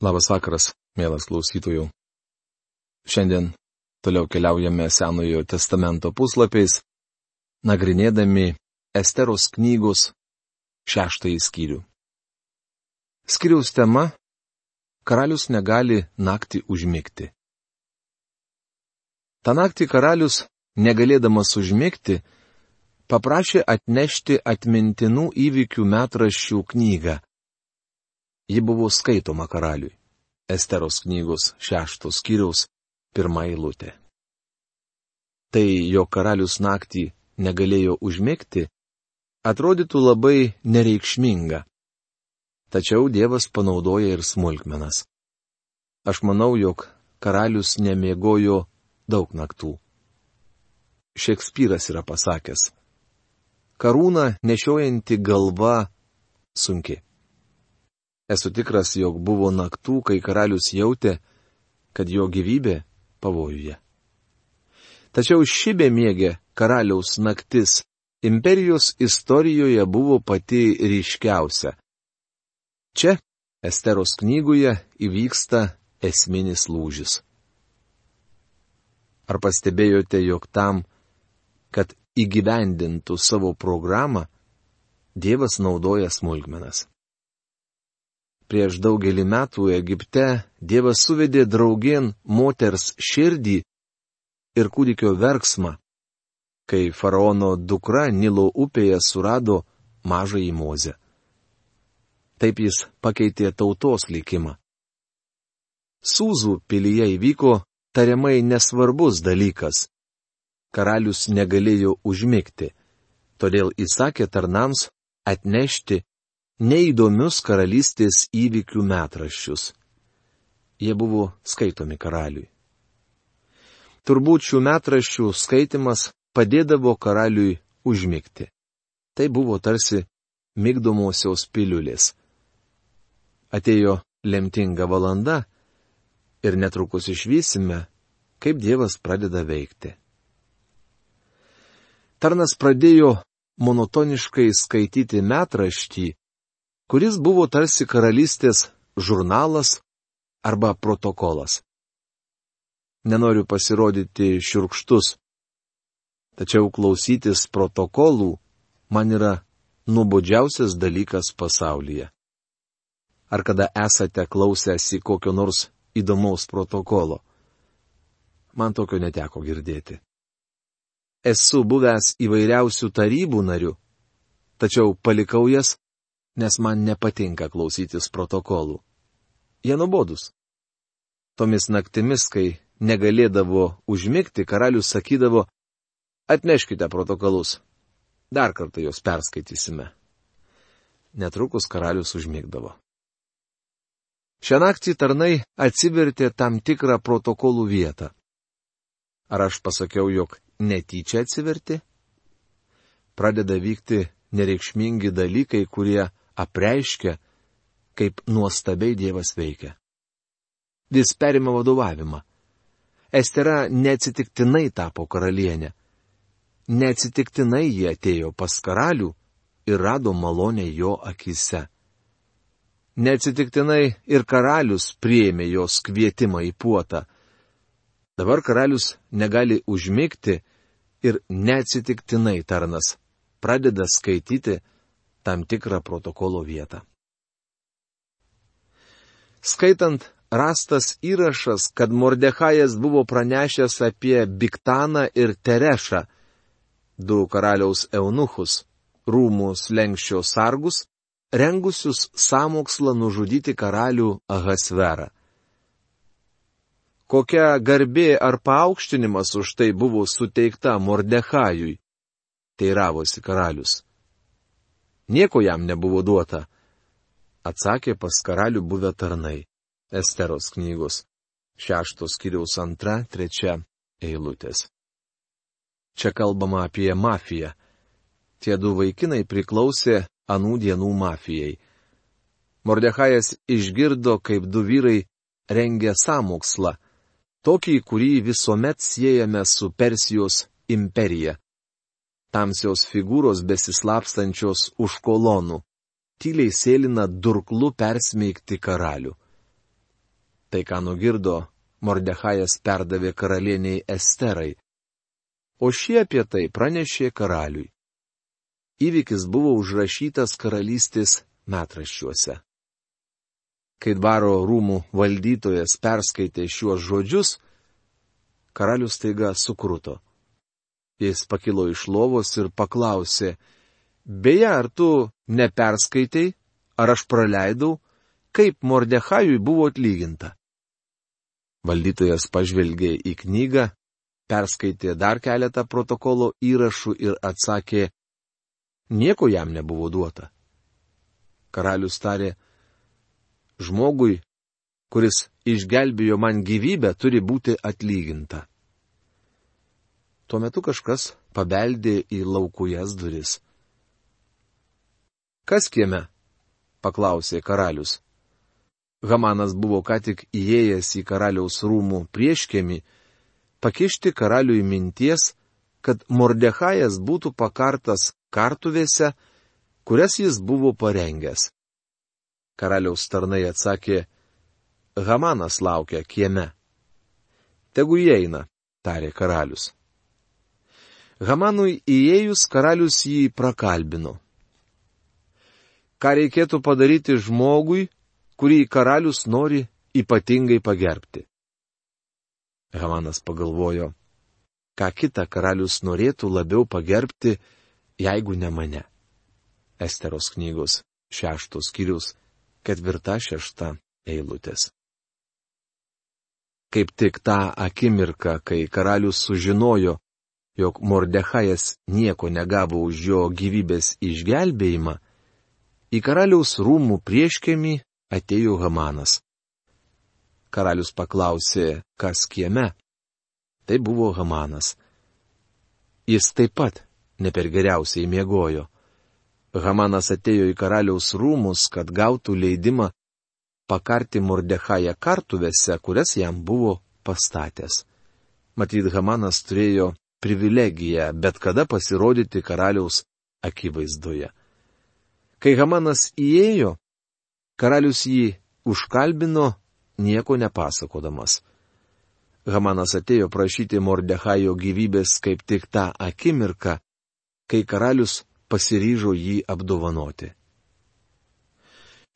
Labas vakaras, mielas klausytojų. Šiandien toliau keliaujame Senojo testamento puslapiais, nagrinėdami Esteros knygos šeštąjį skyrių. Skiriaus tema - Karalius negali naktį užmigti. Ta naktį karalius, negalėdamas užmigti, paprašė atnešti atmintinų įvykių metraščių knygą Ji buvo skaitoma karaliui. Esteros knygos šeštos skyriaus pirmą eilutę. Tai, jo karalius naktį negalėjo užmėgti, atrodytų labai nereikšminga. Tačiau Dievas panaudoja ir smulkmenas. Aš manau, jog karalius nemiegojo daug naktų. Šekspyras yra pasakęs. Karūna nešiojanti galva sunki. Esu tikras, jog buvo naktų, kai karalius jautė, kad jo gyvybė pavojuje. Tačiau ši bemiegė karaliaus naktis imperijos istorijoje buvo pati ryškiausia. Čia, Esteros knygoje, įvyksta esminis lūžis. Ar pastebėjote, jog tam, kad įgyvendintų savo programą, Dievas naudoja smulkmenas? Prieš daugelį metų Egipte Dievas suvedė draugien moters širdį ir kūdikio verksmą, kai faraono dukra Nilo upėje surado mažą į mozę. Taip jis pakeitė tautos likimą. Sūzų pilyje įvyko tariamai nesvarbus dalykas. Karalius negalėjo užmigti, todėl įsakė tarnams atnešti neįdomius karalystės įvykių metraščius. Jie buvo skaitomi karaliui. Turbūt šių metraščių skaitimas padėdavo karaliui užmigti. Tai buvo tarsi mygdomosios piliulės. Atėjo lemtinga valanda ir netrukus išvysime, kaip Dievas pradeda veikti. Tarnas pradėjo monotoniškai skaityti metraštį, kuris buvo tarsi karalystės žurnalas arba protokolas. Nenoriu pasirodyti širkštus, tačiau klausytis protokolų man yra nuobodžiausias dalykas pasaulyje. Ar kada esate klausęsi kokio nors įdomaus protokolo? Man tokio neteko girdėti. Esu buvęs įvairiausių tarybų narių, tačiau palikau jas nes man nepatinka klausytis protokolų. Jie nubodus. Tomis naktimis, kai negalėdavo užmigti, karalius sakydavo, atneškite protokolus. Dar kartą juos perskaitysime. Netrukus karalius užmigdavo. Šią naktį tarnai atsivertė tam tikrą protokolų vietą. Ar aš pasakiau, jog netyčia atsiverti? Pradeda vykti nereikšmingi dalykai, kurie apreiškia, kaip nuostabiai Dievas veikia. Jis perima vadovavimą. Estera neatsitiktinai tapo karalienė. Neatsitiktinai jie atėjo pas karalių ir rado malonę jo akise. Neatsitiktinai ir karalius priėmė jos kvietimą į puotą. Dabar karalius negali užmigti ir neatsitiktinai tarnas pradeda skaityti tam tikrą protokolo vietą. Skaitant rastas įrašas, kad Mordechajas buvo pranešęs apie Biktaną ir Terešą, du karaliaus eunuchus, rūmų slengščio sargus, rengusius samokslą nužudyti karalių Ahasverą. Kokia garbė ar paaukštinimas už tai buvo suteikta Mordechajui? Teiravosi karalius. Nieko jam nebuvo duota. Atsakė pas karalių buvę tarnai. Esteros knygos. Šeštos kiriaus antra, trečia eilutės. Čia kalbama apie mafiją. Tie du vaikinai priklausė anų dienų mafijai. Mordechajas išgirdo, kaip du vyrai rengia samokslą, tokį, kurį visuomet siejame su Persijos imperija tamsios figūros besislapstančios už kolonų, tyliai sėlina durklu persmeigti karalių. Tai, ką nugirdo, Mordechajas perdavė karalieniai Esterai. O šie apie tai pranešė karaliui. Įvykis buvo užrašytas karalystės metraščiuose. Kai dvaro rūmų valdytojas perskaitė šiuos žodžius, karalius taiga sukruto. Jis pakilo iš lovos ir paklausė, beje, ar tu neperskaitei, ar aš praleidau, kaip Mordechajui buvo atlyginta. Valdytojas pažvelgė į knygą, perskaitė dar keletą protokolo įrašų ir atsakė, nieko jam nebuvo duota. Karalius tarė, žmogui, kuris išgelbėjo man gyvybę, turi būti atlyginta. Tuo metu kažkas pabeldė į laukujas duris. Kas kieme? paklausė karalius. Hamanas buvo ką tik įėjęs į karaliaus rūmų prieškėmi, pakišti karaliui minties, kad Mordechajas būtų pakartas kartuvėse, kurias jis buvo parengęs. Karaliaus tarnai atsakė, Hamanas laukia kieme. Tegu įeina, tarė karalius. Hamanui įėjus karalius jį prakalbino. Ką reikėtų padaryti žmogui, kurį karalius nori ypatingai pagerbti? Hamanas pagalvojo, ką kitą karalius norėtų labiau pagerbti, jeigu ne mane. Esteros knygos šeštos skyrius ketvirta šešta eilutės. Kaip tik tą akimirką, kai karalius sužinojo, jog Mordechajas nieko negavo už jo gyvybės išgelbėjimą, į karaliaus rūmų prieškėmi atėjo Hamanas. Karalius paklausė, kas kieme. Tai buvo Hamanas. Jis taip pat ne per geriausiai miegojo. Hamanas atėjo į karaliaus rūmus, kad gautų leidimą pakarti Mordechają kartuvėse, kurias jam buvo pastatęs. Matyt, Hamanas turėjo privilegija bet kada pasirodyti karaliaus akivaizdoje. Kai Hamanas įėjo, karalius jį užkalbino, nieko nepasakodamas. Hamanas atėjo prašyti Mordechajo gyvybės kaip tik tą akimirką, kai karalius pasiryžo jį apdovanoti.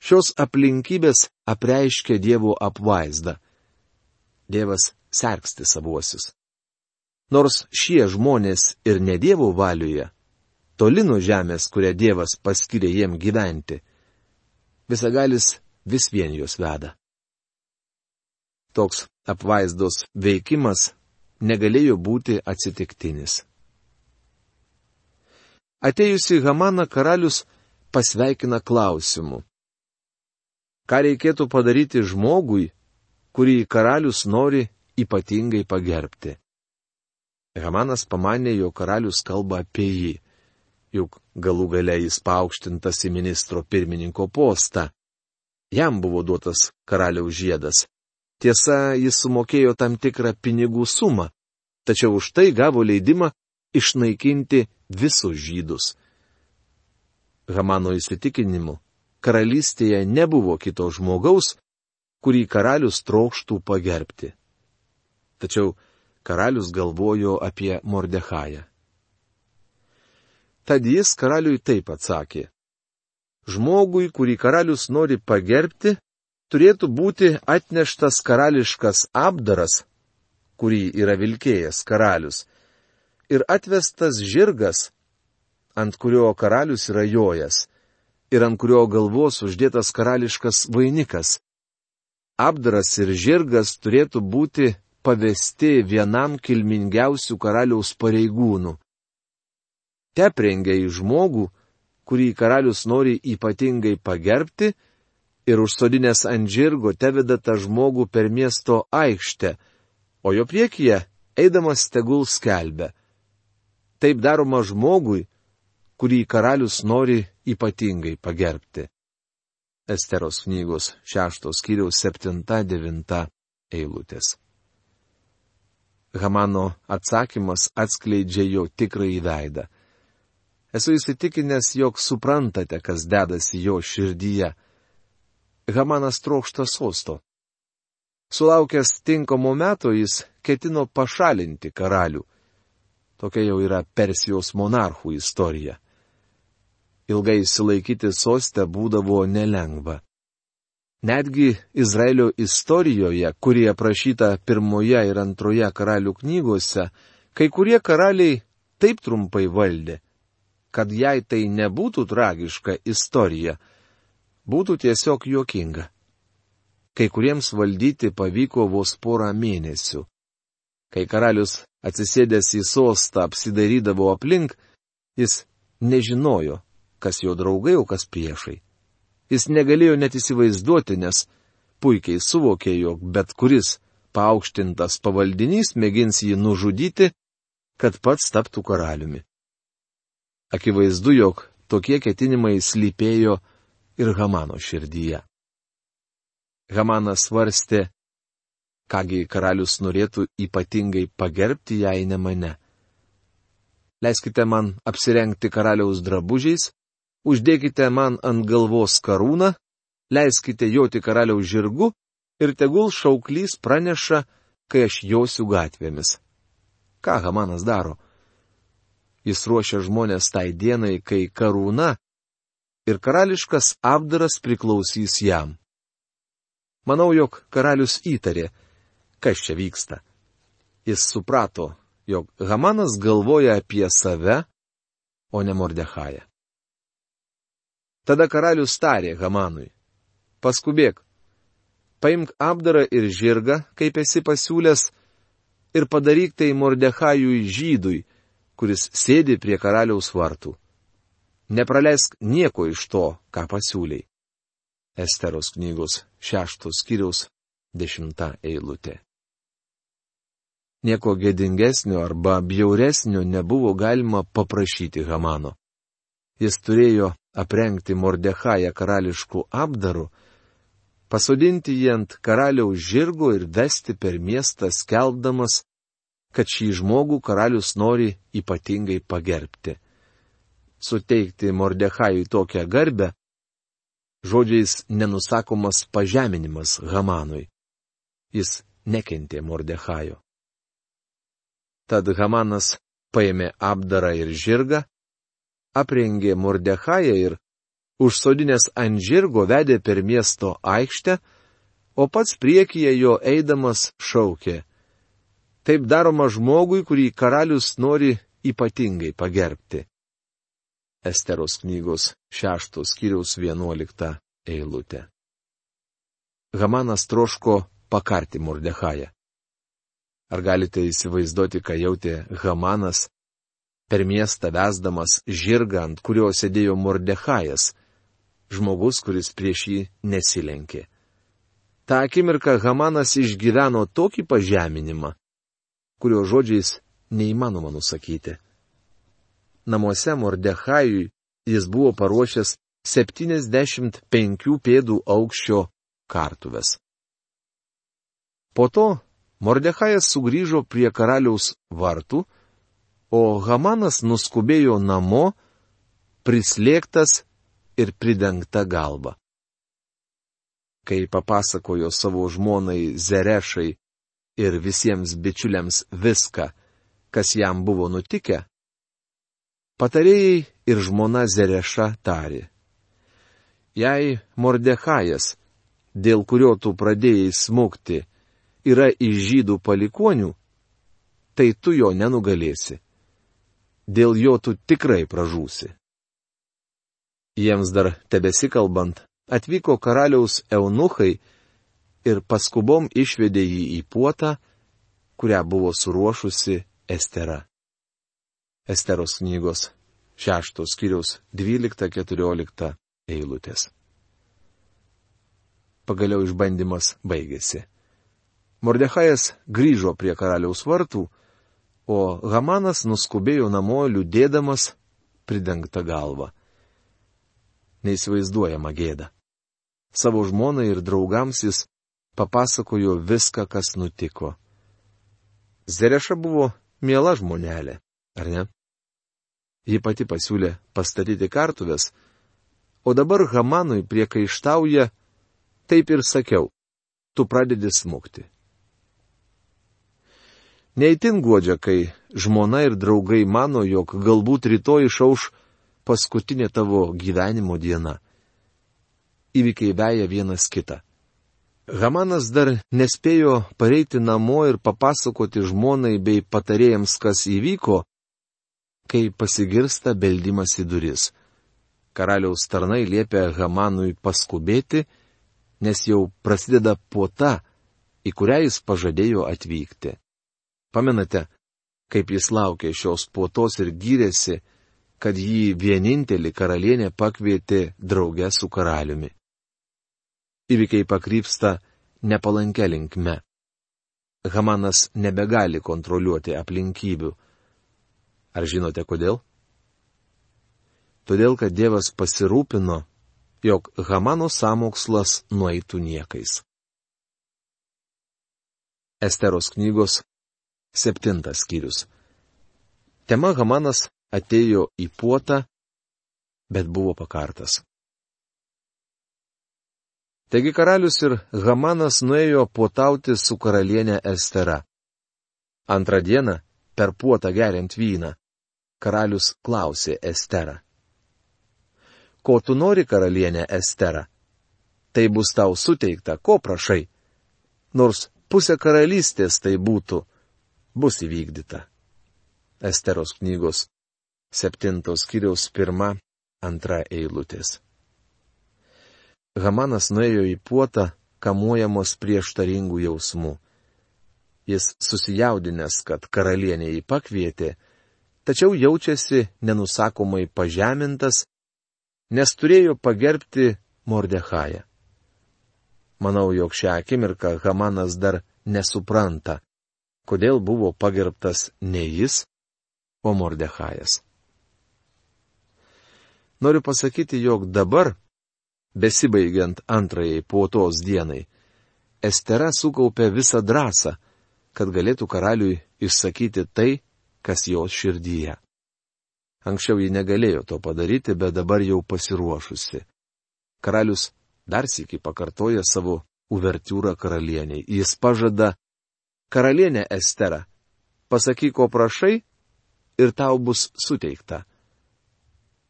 Šios aplinkybės apreiškia Dievo apvaizdą. Dievas sergsti savuosius. Nors šie žmonės ir ne Dievo valioje, toli nuo žemės, kurią Dievas paskiria jiem gyventi, visagalis vis vien juos veda. Toks apvaizdos veikimas negalėjo būti atsitiktinis. Atėjusi Hamaną karalius pasveikina klausimu. Ką reikėtų padaryti žmogui, kurį karalius nori ypatingai pagerbti? Hamanas pamanė, jo karalius kalba apie jį, juk galų gale jis paaukštintas į ministro pirmininko postą. Jam buvo duotas karaliaus žiedas. Tiesa, jis sumokėjo tam tikrą pinigų sumą, tačiau už tai gavo leidimą išnaikinti visus žydus. Hamano įsitikinimu, karalystėje nebuvo kito žmogaus, kurį karalius trokštų pagerbti. Tačiau karalius galvojo apie Mordechają. Tad jis karaliui taip atsakė. Žmogui, kurį karalius nori pagerbti, turėtų būti atneštas karališkas apdaras, kurį yra vilkėjęs karalius, ir atvestas žirgas, ant kurio karalius yra jojas, ir ant kurio galvos uždėtas karališkas vainikas. Apdaras ir žirgas turėtų būti pavesti vienam kilmingiausių karaliaus pareigūnų. Te prengia į žmogų, kurį karalius nori ypatingai pagerbti, ir užsodinės ant žirgo te veda tą žmogų per miesto aikštę, o jo priekyje eidamas tegul skelbia. Taip daroma žmogui, kurį karalius nori ypatingai pagerbti. Esteros knygos 6 skyriaus 7-9 eilutės. Hamano atsakymas atskleidžia jo tikrąjį veidą. Esu įsitikinęs, jog suprantate, kas dedasi jo širdyje. Hamanas trokšta sosto. Sulaukęs tinkamo meto jis ketino pašalinti karalių. Tokia jau yra Persijos monarchų istorija. Ilgai įsilaikyti sostę būdavo nelengva. Netgi Izraelio istorijoje, kurie aprašyta pirmoje ir antroje karalių knygose, kai kurie karaliai taip trumpai valdė, kad jei tai nebūtų tragiška istorija, būtų tiesiog juokinga. Kai kuriems valdyti pavyko vos porą mėnesių. Kai karalius atsisėdęs į sostą apsidarydavo aplink, jis nežinojo, kas jo draugai, o kas priešai. Jis negalėjo net įsivaizduoti, nes puikiai suvokė, jog bet kuris paaukštintas pavaldinys mėgins jį nužudyti, kad pats taptų karaliumi. Akivaizdu, jog tokie ketinimai slypėjo ir Hamano širdyje. Hamanas svarstė, kągi karalius norėtų ypatingai pagerbti, jei ne mane. Leiskite man apsirengti karaliaus drabužiais, uždėkite man ant galvos karūną, leiskite joti karaliaus žirgu ir tegul šauklys praneša, kai aš josiu gatvėmis. Ką Hamanas daro? Jis ruošia žmonės tai dienai, kai karūna ir karališkas apdaras priklausys jam. Manau, jog karalius įtarė, kas čia vyksta. Jis suprato, jog Hamanas galvoja apie save, o ne Mordechają. Tada karalius tarė Hamanui. Paskubėk, paimk apdarą ir žirgą, kaip esi pasiūlęs, ir padaryk tai Mordechajui žydui, kuris sėdi prie karaliaus vartų. Nepraleisk nieko iš to, ką pasiūliai. Esteros knygos šeštos skyriaus dešimta eilutė. Nieko gėdingesnio arba bjauresnio nebuvo galima paprašyti Hamano. Jis turėjo aprengti Mordechają karališkų apdarų, pasodinti jį ant karaliaus žirgo ir vesti per miestą skelbdamas, kad šį žmogų karalius nori ypatingai pagerbti. Suteikti Mordechajui tokią garbę, žodžiais nenusakomas pažeminimas Hamanui. Jis nekentė Mordechajo. Tad Hamanas paėmė apdarą ir žirgą, aprengė Mordechają ir užsodinės ant žirgo vedė per miesto aikštę, o pats priekyje jo eidamas šaukė. Taip daroma žmogui, kurį karalius nori ypatingai pagerbti. Esteros knygos šeštos skyriaus vienuolikta eilutė. Hamanas troško pakarti Mordechają. Ar galite įsivaizduoti, ką jautė Hamanas, per miestą vesdamas žirgą, ant kurio sėdėjo Mordechajas, žmogus, kuris prieš jį nesilenkė. Ta akimirka Hamanas išgyveno tokį pažeminimą, kurio žodžiais neįmanoma nusakyti. Namuose Mordechajui jis buvo paruošęs 75 pėdų aukščio kartuves. Po to Mordechajas sugrįžo prie karaliaus vartų, o Hamanas nuskubėjo namo, prislėgtas ir pridengta galva. Kai papasakojo savo žmonai Zerešai ir visiems bičiuliams viską, kas jam buvo nutikę, patarėjai ir žmona Zereša tarė. Jei Mordechajas, dėl kurio tu pradėjai smukti, yra iš žydų palikonių, tai tu jo nenugalėsi. Dėl jo tu tikrai pražūsi. Jiems dar tebesikalbant, atvyko karaliaus eunuchai ir paskubom išvedė jį į puotą, kurią buvo suruošusi Estera. Esteros knygos šeštos skyriaus 12-14 eilutės. Pagaliau išbandymas baigėsi. Mordechajas grįžo prie karaliaus vartų, o Hamanas nuskubėjo namo liūdėdamas pridengtą galvą neįsivaizduojama gėda. Savo žmonai ir draugams jis papasakojo viską, kas nutiko. Zereša buvo miela žmonelė, ar ne? Ji pati pasiūlė pastatyti kartuves, o dabar Hamanui priekaištauja, taip ir sakiau. tu pradedi smukti. Neįtin guodžia, kai žmona ir draugai mano, jog galbūt rytoj išauš paskutinė tavo gyvenimo diena. Įvykiai veja vienas kitą. Hamanas dar nespėjo pareiti namo ir papasakoti žmonai bei patarėjams, kas įvyko, kai pasigirsta beldimas į duris. Karaliaus tarnai liepia Hamanui paskubėti, nes jau prasideda puota, į kurią jis pažadėjo atvykti. Pamenate, kaip jis laukė šios puotos ir gyrėsi, kad jį vienintelį karalienė pakvietė drauge su karaliumi. Įvykiai pakrypsta nepalankę linkme. Hamanas nebegali kontroliuoti aplinkybių. Ar žinote kodėl? Todėl, kad Dievas pasirūpino, jog Hamano samokslas nueitų niekais. Esteros knygos Septintas skyrius. Tema Hamanas atėjo į puotą, bet buvo pakartas. Taigi karalius ir Hamanas nuėjo puotauti su karalienė Estera. Antrą dieną, per puotą geriant vyną, karalius klausė Esterą. Ko tu nori, karalienė Estera? Tai bus tau suteikta, ko prašai? Nors pusė karalystės tai būtų, bus įvykdyta. Esteros knygos septintos kiriaus pirma, antra eilutės. Hamanas nuėjo į puotą, kamuojamos prieštaringų jausmų. Jis susijaudinęs, kad karalienė jį pakvietė, tačiau jaučiasi nenusakomai pažemintas, nes turėjo pagerbti Mordechają. Manau, jog šią akimirką Hamanas dar nesupranta, kodėl buvo pagerbtas ne jis, o Mordechajas. Noriu pasakyti, jog dabar, besibaigiant antrajai puotos dienai, Estera sukaupė visą drąsą, kad galėtų karaliui išsakyti tai, kas jos širdyje. Anksčiau ji negalėjo to padaryti, bet dabar jau pasiruošusi. Karalius dar sėki pakartoja savo uvertiūrą karalieniai. Jis pažada Karalienė Estera, pasakyk, ko prašai, ir tau bus suteikta.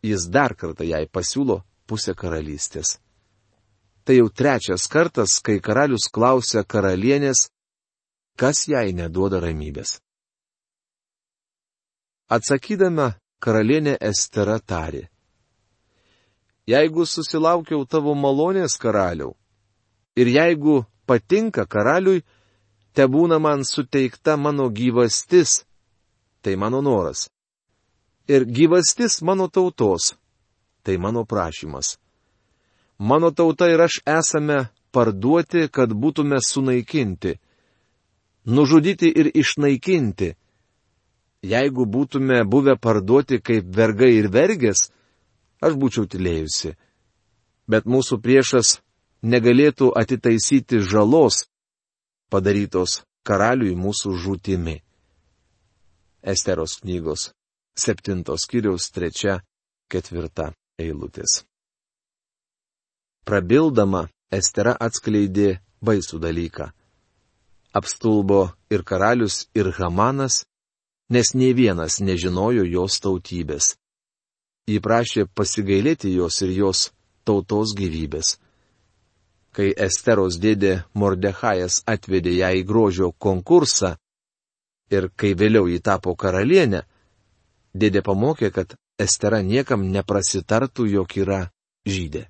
Jis dar kartą jai pasiūlo pusę karalystės. Tai jau trečias kartas, kai karalius klausia karalienės, kas jai neduoda ramybės. Atsakydama, karalienė Estera tari. Jeigu susilaukiau tavo malonės karaliau, ir jeigu patinka karaliui, te būna man suteikta mano gyvastis, tai mano noras. Ir gyvastis mano tautos, tai mano prašymas. Mano tauta ir aš esame parduoti, kad būtume sunaikinti, nužudyti ir išnaikinti. Jeigu būtume buvę parduoti kaip vergai ir vergės, aš būčiau tylėjusi. Bet mūsų priešas negalėtų atitaisyti žalos, padarytos karaliui mūsų žūtimi. Esteros knygos septintos kiriaus trečia, ketvirta eilutės. Prabildama, Estera atskleidė baisų dalyką. Apstulbo ir karalius, ir Hamanas, nes nei vienas nežinojo jos tautybės. Ji prašė pasigailėti jos ir jos tautos gyvybės kai Esteros dėdė Mordechajas atvedė ją į grožio konkursą ir kai vėliau jį tapo karalienė, dėdė pamokė, kad Estera niekam neprasitartų, jog yra žydė.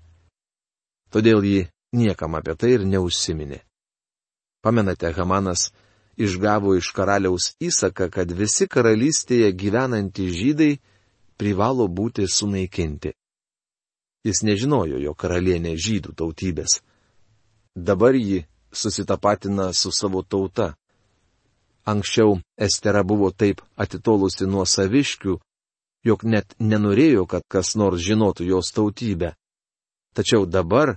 Todėl ji niekam apie tai ir neužsiminė. Pamenate, Hamanas išgavo iš karaliaus įsaką, kad visi karalystėje gyvenantys žydai privalo būti sunaikinti. Jis nežinojo, jo karalienė žydų tautybės. Dabar ji susitapatina su savo tauta. Anksčiau Estera buvo taip atitolusi nuo saviškių, jog net nenorėjo, kad kas nors žinotų jos tautybę. Tačiau dabar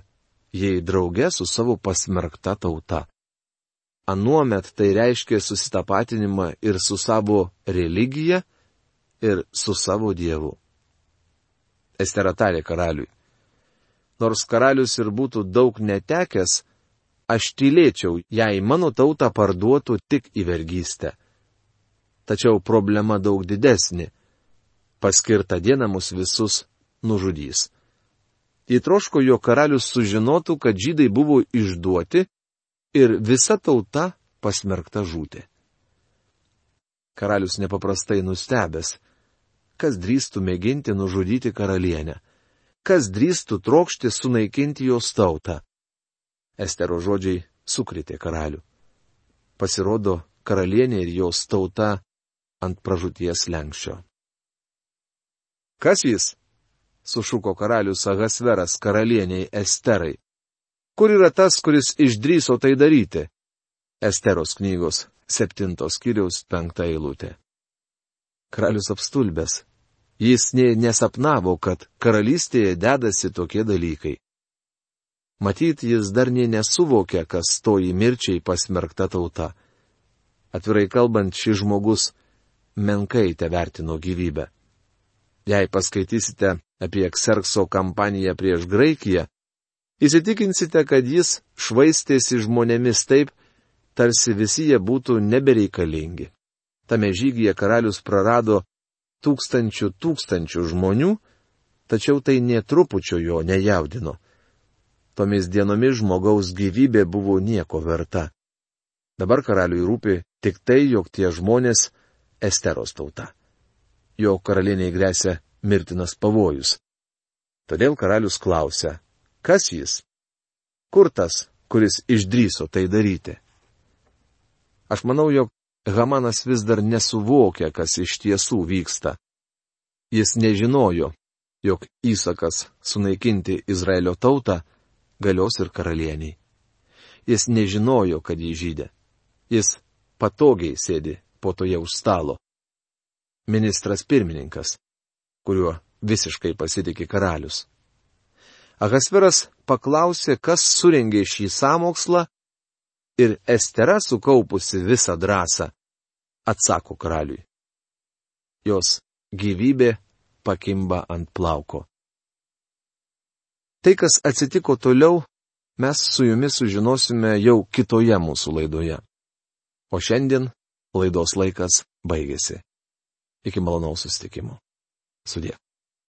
jai drauge su savo pasmerkta tauta. Anuomet tai reiškia susitapatinimą ir su savo religija, ir su savo dievu. Estera tarė karaliui. Nors karalius ir būtų daug netekęs, aš tylėčiau, jei mano tautą parduotų tik į vergystę. Tačiau problema daug didesnė. Paskirtą dieną mus visus nužudys. Įtroško jo karalius sužinotų, kad žydai buvo išduoti ir visa tauta pasmerkta žūti. Karalius nepaprastai nustebęs, kas drįstų mėginti nužudyti karalienę, kas drįstų trokšti sunaikinti jos tautą. Estero žodžiai sukritė karalių. Pasirodo, karalienė ir jos tauta ant pražūties lenkščio. Kas jis? sušuko karalius Agasveras karalieniai Esterai. Kur yra tas, kuris išdryso tai daryti? Esteros knygos septintos kiriaus penktą eilutę. Karalius apstulbęs. Jis nė nesapnavo, kad karalystėje dedasi tokie dalykai. Matyt, jis dar nė nesuvokia, kas toji mirčiai pasmerkta tauta. Atvirai kalbant, šis žmogus menkai te vertino gyvybę. Jei paskaitysite apie Ekserkso kampaniją prieš Graikiją, įsitikinsite, kad jis švaistėsi žmonėmis taip, tarsi visi jie būtų nebereikalingi. Tame žygyje karalius prarado tūkstančių tūkstančių žmonių, tačiau tai netrupučio jo nejaudino. Tomis dienomis žmogaus gyvybė buvo nieko verta. Dabar karaliui rūpi tik tai, jog tie žmonės Esteros tauta. Jo karalieniai grėsia mirtinas pavojus. Todėl karalius klausia, kas jis? Kur tas, kuris išdryso tai daryti? Aš manau, jog Hamanas vis dar nesuvokia, kas iš tiesų vyksta. Jis nežinojo, jog įsakas sunaikinti Izraelio tautą galios ir karalieniai. Jis nežinojo, kad jį žydė. Jis patogiai sėdi puotoje už stalo. Ministras pirmininkas, kuriuo visiškai pasitikė karalius. Ahasveras paklausė, kas surengė šį samokslą ir Estera sukaupusi visą drąsą atsako karaliui. Jos gyvybė pakimba ant plauko. Tai, kas atsitiko toliau, mes su jumis sužinosime jau kitoje mūsų laidoje. O šiandien laidos laikas baigėsi. Iki malonaus sustikimo. Sudė.